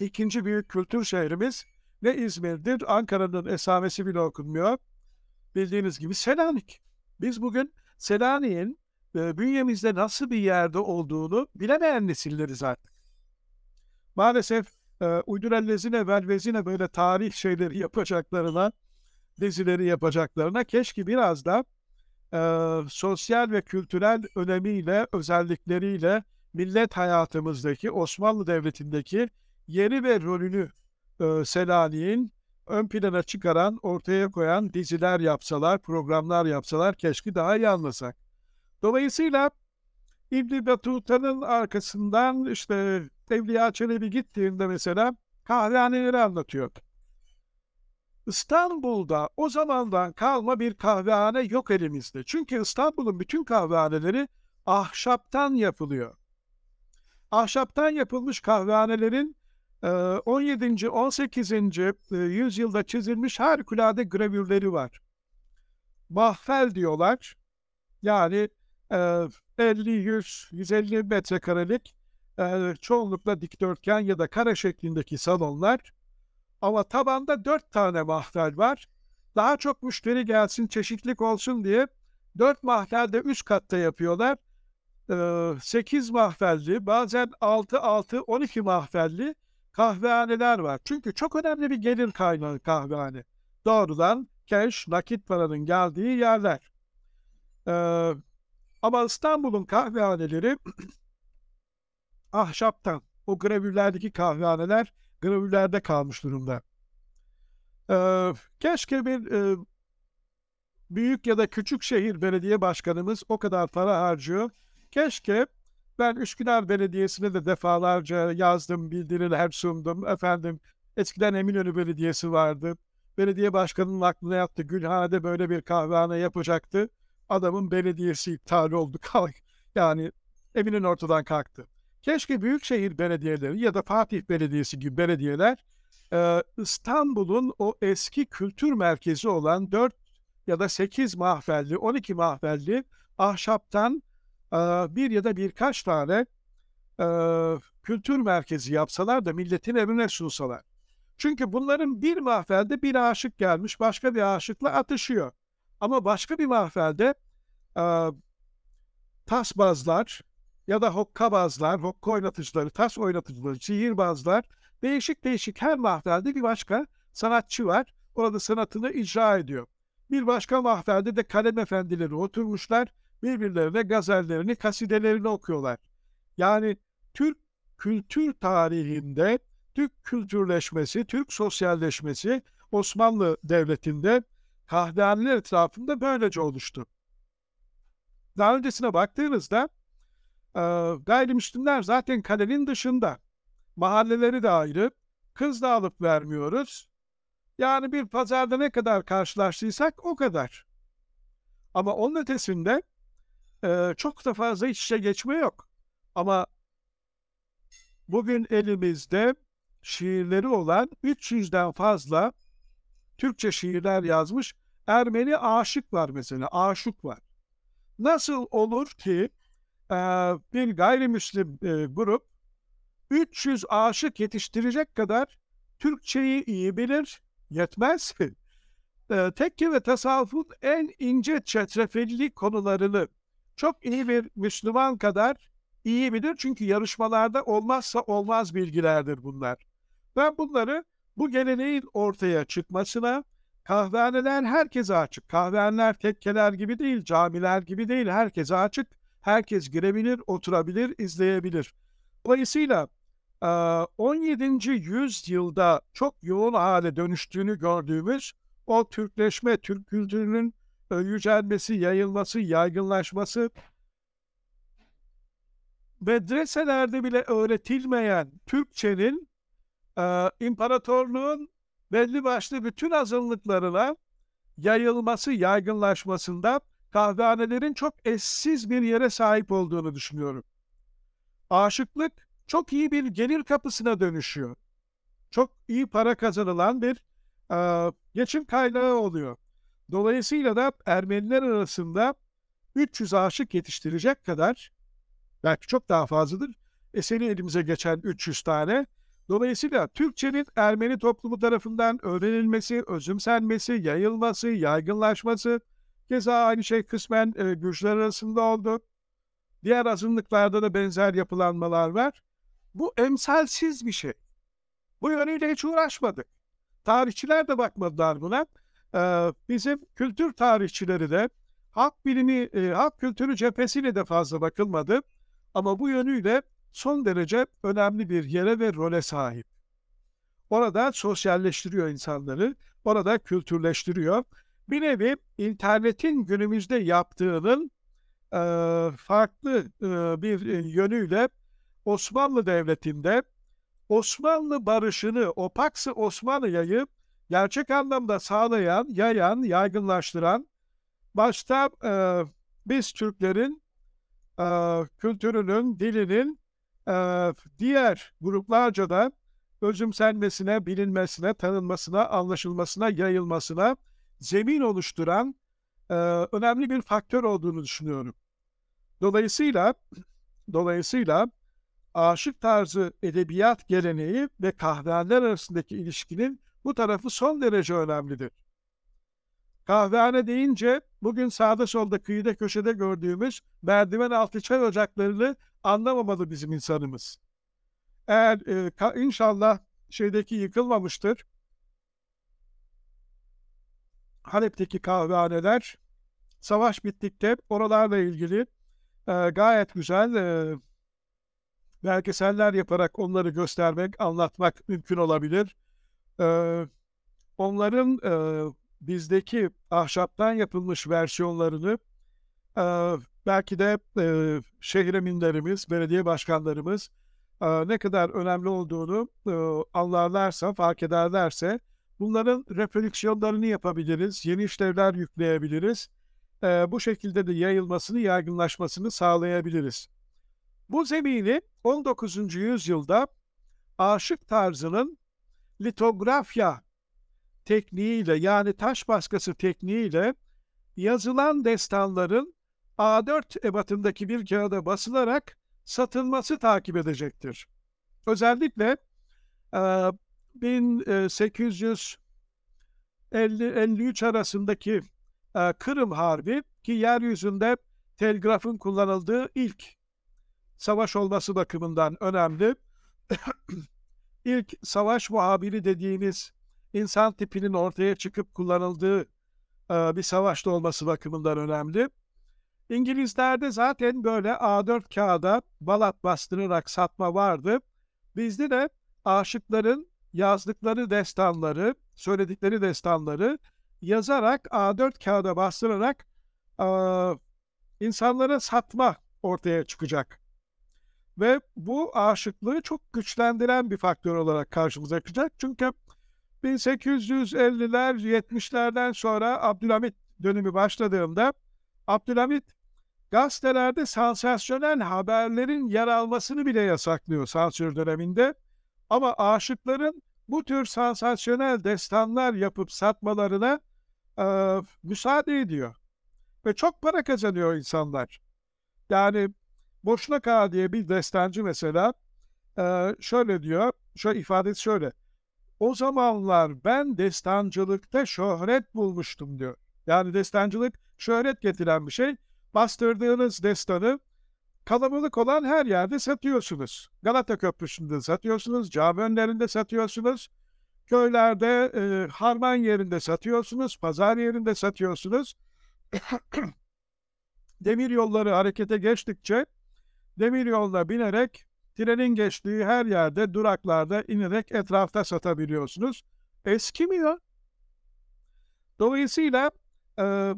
ikinci büyük kültür şehrimiz ne İzmir'dir, Ankara'nın esamesi bile okunmuyor. Bildiğiniz gibi Selanik. Biz bugün Selanik'in e, bünyemizde nasıl bir yerde olduğunu bilemeyen nesilleriz artık. Maalesef e, uydurellezine velvezine böyle tarih şeyleri yapacaklarına, dizileri yapacaklarına keşke biraz da e, sosyal ve kültürel önemiyle, özellikleriyle millet hayatımızdaki Osmanlı Devleti'ndeki yeri ve rolünü e, Selanik'in ön plana çıkaran, ortaya koyan diziler yapsalar, programlar yapsalar keşke daha iyi anlasak. Dolayısıyla İbn Batuta'nın arkasından işte Evliya Çelebi gittiğinde mesela kahvehaneleri anlatıyor. İstanbul'da o zamandan kalma bir kahvehane yok elimizde. Çünkü İstanbul'un bütün kahvehaneleri ahşaptan yapılıyor. ahşaptan yapılmış kahvehanelerin e, 17. 18. e, yüzyılda çizilmiş harikulade gravürleri var. Mahfel diyorlar. Yani e, 50, 100, 150 metrekarelik e, çoğunlukla dikdörtgen ya da kare şeklindeki salonlar. Ama tabanda dört tane mahfel var. Daha çok müşteri gelsin, çeşitlilik olsun diye dört mahfel de üst katta yapıyorlar. Ee, 8 mahfelli, bazen 6, 6, 12 mahfelli kahvehaneler var. Çünkü çok önemli bir gelir kaynağı kahvehane. Doğrudan cash, nakit paranın geldiği yerler. Ee, ama İstanbul'un kahvehaneleri ahşaptan. O gravürlerdeki kahvehaneler gravürlerde kalmış durumda. Ee, keşke bir e, büyük ya da küçük şehir belediye başkanımız o kadar para harcıyor. Keşke ben Üsküdar Belediyesi'ne de defalarca yazdım, bildiriler sundum. Efendim eskiden Eminönü Belediyesi vardı. Belediye başkanının aklına yattı. Gülhane'de böyle bir kahvehane yapacaktı. Adamın belediyesi iptal oldu. yani Eminönü ortadan kalktı. Keşke büyükşehir belediyeleri ya da Fatih Belediyesi gibi belediyeler İstanbul'un o eski kültür merkezi olan 4 ya da 8 mahfelli, 12 mahfelli ahşaptan bir ya da birkaç tane kültür merkezi yapsalar da milletin evine sunsalar. Çünkü bunların bir mahfelde bir aşık gelmiş, başka bir aşıkla atışıyor. Ama başka bir mahfelde tasbazlar ya da hokkabazlar, hokka oynatıcıları, tas oynatıcıları, sihirbazlar, değişik değişik her mahfelde bir başka sanatçı var. Orada sanatını icra ediyor. Bir başka mahfelde de kalem efendileri oturmuşlar, birbirlerine gazellerini, kasidelerini okuyorlar. Yani Türk kültür tarihinde Türk kültürleşmesi, Türk sosyalleşmesi Osmanlı Devleti'nde kahvehaneler etrafında böylece oluştu. Daha öncesine baktığınızda e, gayrimüslimler zaten kalenin dışında. Mahalleleri de ayrı. Kız da alıp vermiyoruz. Yani bir pazarda ne kadar karşılaştıysak o kadar. Ama onun ötesinde e, çok da fazla iç içe geçme yok. Ama bugün elimizde şiirleri olan 300'den fazla Türkçe şiirler yazmış Ermeni aşık var mesela, aşık var. Nasıl olur ki bir gayrimüslim grup 300 aşık yetiştirecek kadar Türkçeyi iyi bilir, yetmez. tekke ve tasavvufun en ince çetrefilli konularını çok iyi bir Müslüman kadar iyi bilir. Çünkü yarışmalarda olmazsa olmaz bilgilerdir bunlar. Ben bunları bu geleneğin ortaya çıkmasına kahvehaneler herkese açık. Kahvehaneler tekkeler gibi değil, camiler gibi değil. Herkese açık. Herkes girebilir, oturabilir, izleyebilir. Dolayısıyla 17. yüzyılda çok yoğun hale dönüştüğünü gördüğümüz o Türkleşme, Türk kültürünün yücelmesi, yayılması, yaygınlaşması, medreselerde bile öğretilmeyen Türkçenin e, imparatorluğun belli başlı bütün azınlıklarına yayılması, yaygınlaşmasında kahvehanelerin çok eşsiz bir yere sahip olduğunu düşünüyorum. Aşıklık çok iyi bir gelir kapısına dönüşüyor. Çok iyi para kazanılan bir e, geçim kaynağı oluyor. Dolayısıyla da Ermeniler arasında 300 aşık yetiştirecek kadar belki çok daha fazladır. Eseri elimize geçen 300 tane. Dolayısıyla Türkçenin Ermeni toplumu tarafından öğrenilmesi, özümsenmesi, yayılması, yaygınlaşması, keza aynı şey kısmen e, Gürcüler arasında oldu. Diğer azınlıklarda da benzer yapılanmalar var. Bu emsalsiz bir şey. Bu yönüyle hiç uğraşmadık. Tarihçiler de bakmadılar buna. Ee, bizim kültür tarihçileri de halk bilimi, e, halk kültürü cephesiyle de fazla bakılmadı. Ama bu yönüyle son derece önemli bir yere ve role sahip. Orada sosyalleştiriyor insanları, orada kültürleştiriyor. Bir nevi internetin günümüzde yaptığının e, farklı e, bir yönüyle Osmanlı Devleti'nde Osmanlı barışını, o Paksı Osmanlı'yı gerçek anlamda sağlayan, yayan, yaygınlaştıran başta e, biz Türklerin e, kültürünün, dilinin e, diğer gruplarca da özümsenmesine, bilinmesine, tanınmasına, anlaşılmasına, yayılmasına zemin oluşturan e, önemli bir faktör olduğunu düşünüyorum. Dolayısıyla dolayısıyla aşık tarzı edebiyat geleneği ve kahvehaneler arasındaki ilişkinin bu tarafı son derece önemlidir. Kahvehane deyince bugün sağda solda kıyıda köşede gördüğümüz merdiven altı çay ocaklarını anlamamalı bizim insanımız. Eğer e, inşallah şeydeki yıkılmamıştır. Halep'teki kahvehaneler savaş bittikte oralarla ilgili e, gayet güzel e, belgeseller yaparak onları göstermek, anlatmak mümkün olabilir. E, onların e, bizdeki ahşaptan yapılmış versiyonlarını e, belki de e, şehir eminlerimiz, belediye başkanlarımız e, ne kadar önemli olduğunu e, anlarlarsa, fark ederlerse bunların reprodüksiyonlarını yapabiliriz, yeni işlevler yükleyebiliriz. E, bu şekilde de yayılmasını, yaygınlaşmasını sağlayabiliriz. Bu zemini 19. yüzyılda aşık tarzının litografya tekniğiyle yani taş baskısı tekniğiyle yazılan destanların A4 ebatındaki bir kağıda basılarak satılması takip edecektir. Özellikle e, 1850-53 arasındaki e, Kırım Harbi ki yeryüzünde telgrafın kullanıldığı ilk savaş olması bakımından önemli. ilk savaş muhabiri dediğimiz insan tipinin ortaya çıkıp kullanıldığı e, bir savaşta olması bakımından önemli. İngilizlerde zaten böyle A4 kağıda balat bastırarak satma vardı. Bizde de aşıkların yazdıkları destanları, söyledikleri destanları yazarak A4 kağıda bastırarak e, insanlara satma ortaya çıkacak. Ve bu aşıklığı çok güçlendiren bir faktör olarak karşımıza çıkacak. Çünkü 1850'ler 70'lerden sonra Abdülhamit dönemi başladığında Abdülhamit gazetelerde sansasyonel haberlerin yer almasını bile yasaklıyor sansür döneminde. Ama aşıkların bu tür sansasyonel destanlar yapıp satmalarına e, müsaade ediyor. Ve çok para kazanıyor insanlar. Yani Boşnak Ağa diye bir destancı mesela e, şöyle diyor, şöyle ifadesi şöyle. O zamanlar ben destancılıkta şöhret bulmuştum diyor. Yani destancılık şöhret getiren bir şey. Bastırdığınız destanı kalabalık olan her yerde satıyorsunuz. Galata Köprüsü'nde satıyorsunuz, cami önlerinde satıyorsunuz, köylerde, e, harman yerinde satıyorsunuz, pazar yerinde satıyorsunuz. Demir yolları harekete geçtikçe demir yoluna binerek trenin geçtiği her yerde duraklarda inerek etrafta satabiliyorsunuz. Eskimiyor. Dolayısıyla e,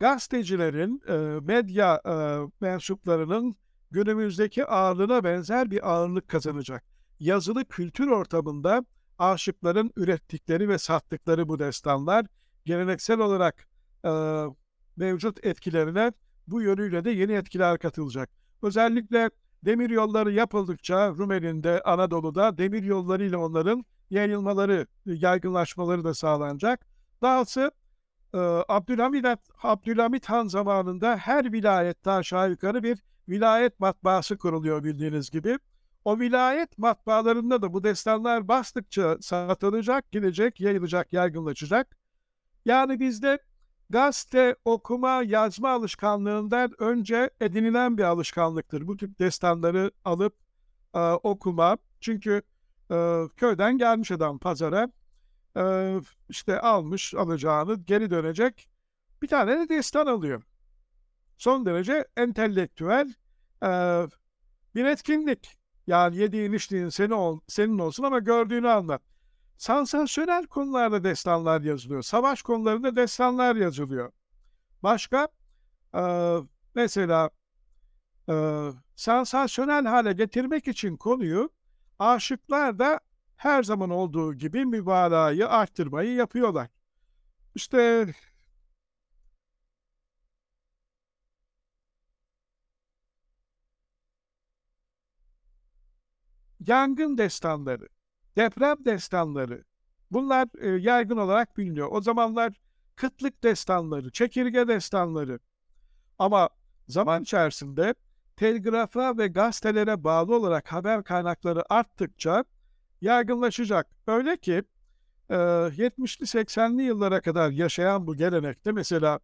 gazetecilerin, e, medya e, mensuplarının günümüzdeki ağırlığına benzer bir ağırlık kazanacak. Yazılı kültür ortamında aşıkların ürettikleri ve sattıkları bu destanlar geleneksel olarak e, mevcut etkilerine bu yönüyle de yeni etkiler katılacak. Özellikle demir yolları yapıldıkça Rumeli'nde, Anadolu'da demir yollarıyla onların yayılmaları, yaygınlaşmaları da sağlanacak. Dahası e, Abdülhamid, Abdülhamid Han zamanında her vilayette aşağı yukarı bir vilayet matbaası kuruluyor bildiğiniz gibi. O vilayet matbaalarında da bu destanlar bastıkça satılacak, gidecek, yayılacak, yaygınlaşacak. Yani bizde gazete okuma, yazma alışkanlığından önce edinilen bir alışkanlıktır. Bu tip destanları alıp e, okuma. Çünkü e, köyden gelmiş adam pazara e, işte almış alacağını geri dönecek bir tane de destan alıyor. Son derece entelektüel bir etkinlik. Yani yediğin içtiğin senin, ol, senin olsun ama gördüğünü anlat. Sansasyonel konularda destanlar yazılıyor. Savaş konularında destanlar yazılıyor. Başka mesela sansasyonel hale getirmek için konuyu aşıklar da her zaman olduğu gibi mübalağayı arttırmayı yapıyorlar. İşte yangın destanları, deprem destanları bunlar e, yaygın olarak biliniyor. O zamanlar kıtlık destanları, çekirge destanları ama zaman içerisinde telgrafa ve gazetelere bağlı olarak haber kaynakları arttıkça yaygınlaşacak. Öyle ki e, 70'li 80'li yıllara kadar yaşayan bu gelenekte mesela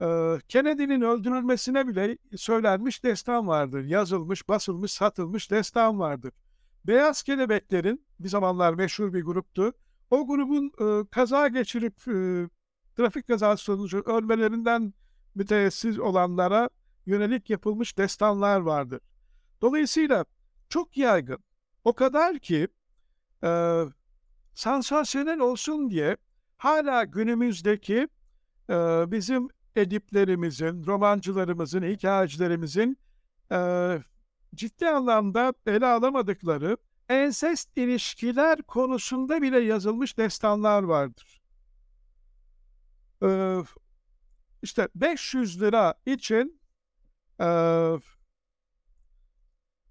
e, Kennedy'nin öldürülmesine bile söylenmiş destan vardır. Yazılmış, basılmış, satılmış destan vardır. Beyaz Kelebeklerin bir zamanlar meşhur bir gruptu. O grubun e, kaza geçirip e, trafik kazası sonucu ölmelerinden müteessiz olanlara yönelik yapılmış destanlar vardır. Dolayısıyla çok yaygın. O kadar ki e, sansasyonel olsun diye hala günümüzdeki e, bizim ediplerimizin, romancılarımızın, hikayecilerimizin e, ciddi anlamda ele alamadıkları ensest ilişkiler konusunda bile yazılmış destanlar vardır. E, işte 500 lira için e,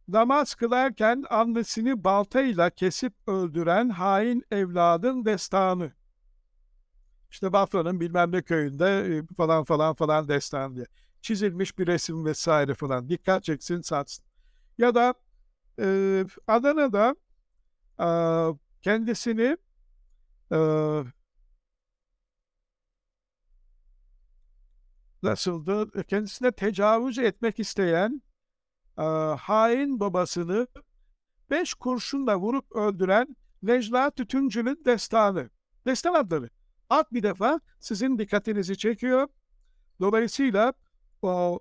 namaz kılarken annesini baltayla kesip öldüren hain evladın destanı. İşte Bafra'nın bilmem ne köyünde e, falan falan falan destan diye. Çizilmiş bir resim vesaire falan. Dikkat çeksin satsın. Ya da e, Adana'da e, kendisini e, nasıldı? Kendisine tecavüz etmek isteyen hain babasını beş kurşunla vurup öldüren Necla Tütüncü'nün destanı. Destan adları. At bir defa sizin dikkatinizi çekiyor. Dolayısıyla o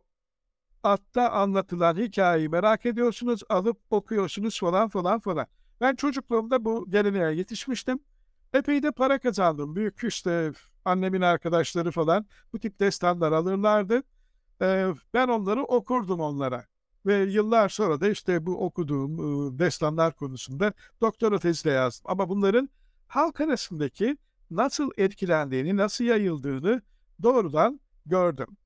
atta anlatılan hikayeyi merak ediyorsunuz, alıp okuyorsunuz falan falan falan. Ben çocukluğumda bu geleneğe yetişmiştim. Epey de para kazandım. Büyük işte annemin arkadaşları falan bu tip destanlar alırlardı. Ee, ben onları okurdum onlara. Ve yıllar sonra da işte bu okuduğum destanlar konusunda doktora tezi de yazdım. Ama bunların halk arasındaki nasıl etkilendiğini, nasıl yayıldığını doğrudan gördüm.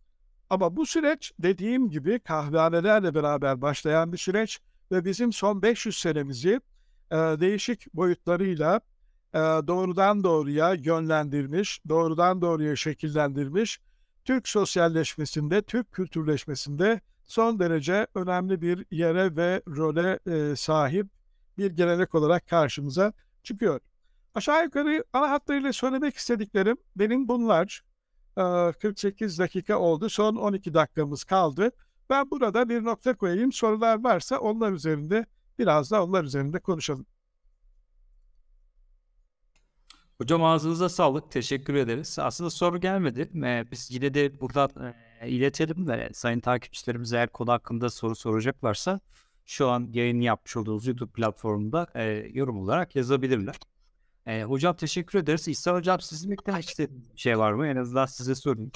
Ama bu süreç dediğim gibi kahvehanelerle beraber başlayan bir süreç ve bizim son 500 senemizi e, değişik boyutlarıyla e, doğrudan doğruya yönlendirmiş, doğrudan doğruya şekillendirmiş, Türk sosyalleşmesinde, Türk kültürleşmesinde son derece önemli bir yere ve role e, sahip bir gelenek olarak karşımıza çıkıyor. Aşağı yukarı ana hatlarıyla söylemek istediklerim benim bunlar. E, 48 dakika oldu. Son 12 dakikamız kaldı. Ben burada bir nokta koyayım. Sorular varsa onlar üzerinde biraz da onlar üzerinde konuşalım. Hocam ağzınıza sağlık. Teşekkür ederiz. Aslında soru gelmedi. Ee, biz yine de buradan iletelim de sayın takipçilerimiz eğer konu hakkında soru soracaklarsa şu an yayın yapmış olduğunuz YouTube platformunda e, yorum olarak yazabilirler. E, hocam teşekkür ederiz. İhsan hocam sizin istediğiniz bir şey var mı? En azından size sorayım.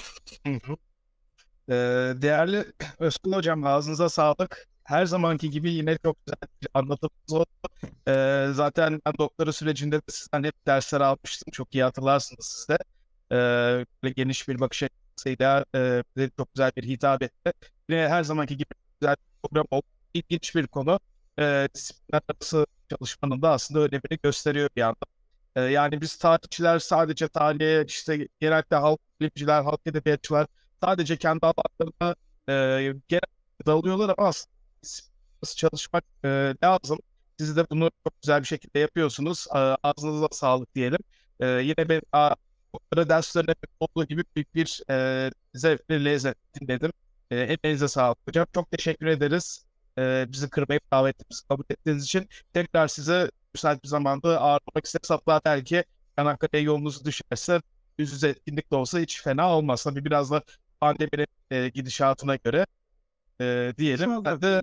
Ee, değerli Özkul Hocam ağzınıza sağlık. Her zamanki gibi yine çok güzel bir oldu. Ee, zaten ben doktora sürecinde de sizden hep dersler almıştım. Çok iyi hatırlarsınız siz de. Böyle geniş bir bakış açısıyla e, çok güzel bir hitap etti. Yine her zamanki gibi güzel bir program oldu. İlginç bir konu. Ee, disiplinler arası çalışmanın da aslında önemini gösteriyor bir yandan. Ee, yani biz tarihçiler sadece tarihe, işte genellikle halk bilimciler, halk edebiyatçılar sadece kendi alanlarına e, genel dalıyorlar ama aslında çalışmak e, lazım. Siz de bunu çok güzel bir şekilde yapıyorsunuz. E, ağzınıza sağlık diyelim. E, yine ben doktora derslerinde olduğu gibi büyük bir e, zevk ve lezzet dinledim. E, hepinize sağlık hocam. Çok teşekkür ederiz. E, bizi kırmayıp davetimizi kabul ettiğiniz için. Tekrar size müsait bir zamanda ağırlamak isteriz. Hatta belki Çanakkale yolunuzu düşerse yüz yüze etkinlik de olsa hiç fena olmaz. Tabii biraz da pandeminin e, gidişatına göre e, diyelim. İnşallah. De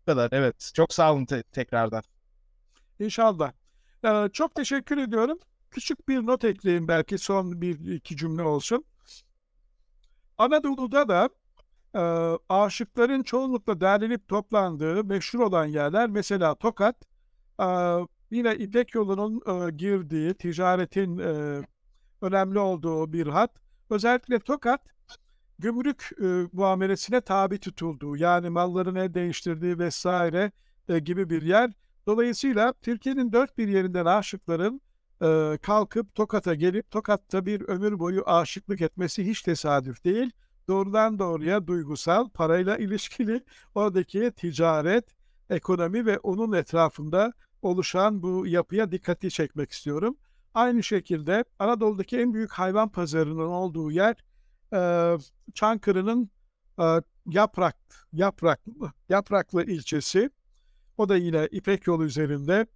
bu kadar. Evet. Çok sağ olun te- tekrardan. İnşallah. Ee, çok teşekkür ediyorum. Küçük bir not ekleyeyim belki son bir iki cümle olsun. Anadolu'da da e, aşıkların çoğunlukla derlenip toplandığı meşhur olan yerler mesela Tokat, e, yine İpek yolunun e, girdiği, ticaretin e, önemli olduğu bir hat. Özellikle Tokat, gümrük e, muamelesine tabi tutulduğu, yani malların el değiştirdiği vesaire e, gibi bir yer. Dolayısıyla Türkiye'nin dört bir yerinden aşıkların e, kalkıp Tokat'a gelip Tokat'ta bir ömür boyu aşıklık etmesi hiç tesadüf değil. Doğrudan doğruya duygusal, parayla ilişkili oradaki ticaret, ekonomi ve onun etrafında oluşan bu yapıya dikkati çekmek istiyorum. Aynı şekilde Anadolu'daki en büyük hayvan pazarının olduğu yer e, Çankırı'nın e, Yaprak, Yapraklı, Yapraklı ilçesi. O da yine İpek yolu üzerinde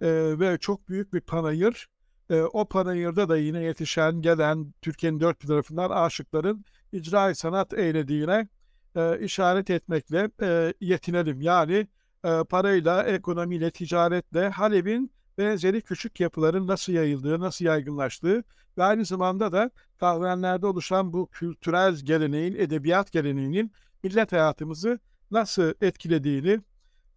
e, ve çok büyük bir panayır. E, o panayırda da yine yetişen, gelen Türkiye'nin dört bir tarafından aşıkların icra sanat eylediğine e, işaret etmekle e, yetinelim. Yani e, parayla, ekonomiyle, ticaretle Halep'in benzeri küçük yapıların nasıl yayıldığı, nasıl yaygınlaştığı ve aynı zamanda da kahvehanelerde oluşan bu kültürel geleneğin, edebiyat geleneğinin millet hayatımızı nasıl etkilediğini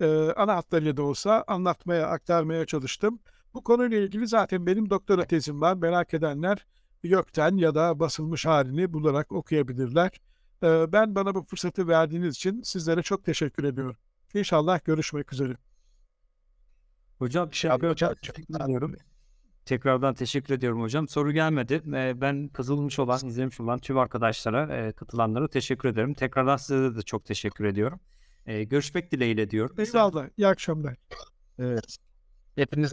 e, ana hatlarıyla da olsa anlatmaya, aktarmaya çalıştım. Bu konuyla ilgili zaten benim doktora tezim var. Merak edenler YÖK'ten ya da basılmış halini bularak okuyabilirler. E, ben bana bu fırsatı verdiğiniz için sizlere çok teşekkür ediyorum. İnşallah görüşmek üzere. Hocam teşekkür ediyorum. Tekrardan teşekkür ediyorum hocam. Soru gelmedi. Ben kazılmış olan, izlemiş olan tüm arkadaşlara, katılanlara teşekkür ederim. Tekrardan size de çok teşekkür ediyorum. Ee, görüşmek dileğiyle diyorum. Eyvallah. İyi akşamlar. Evet. Hepiniz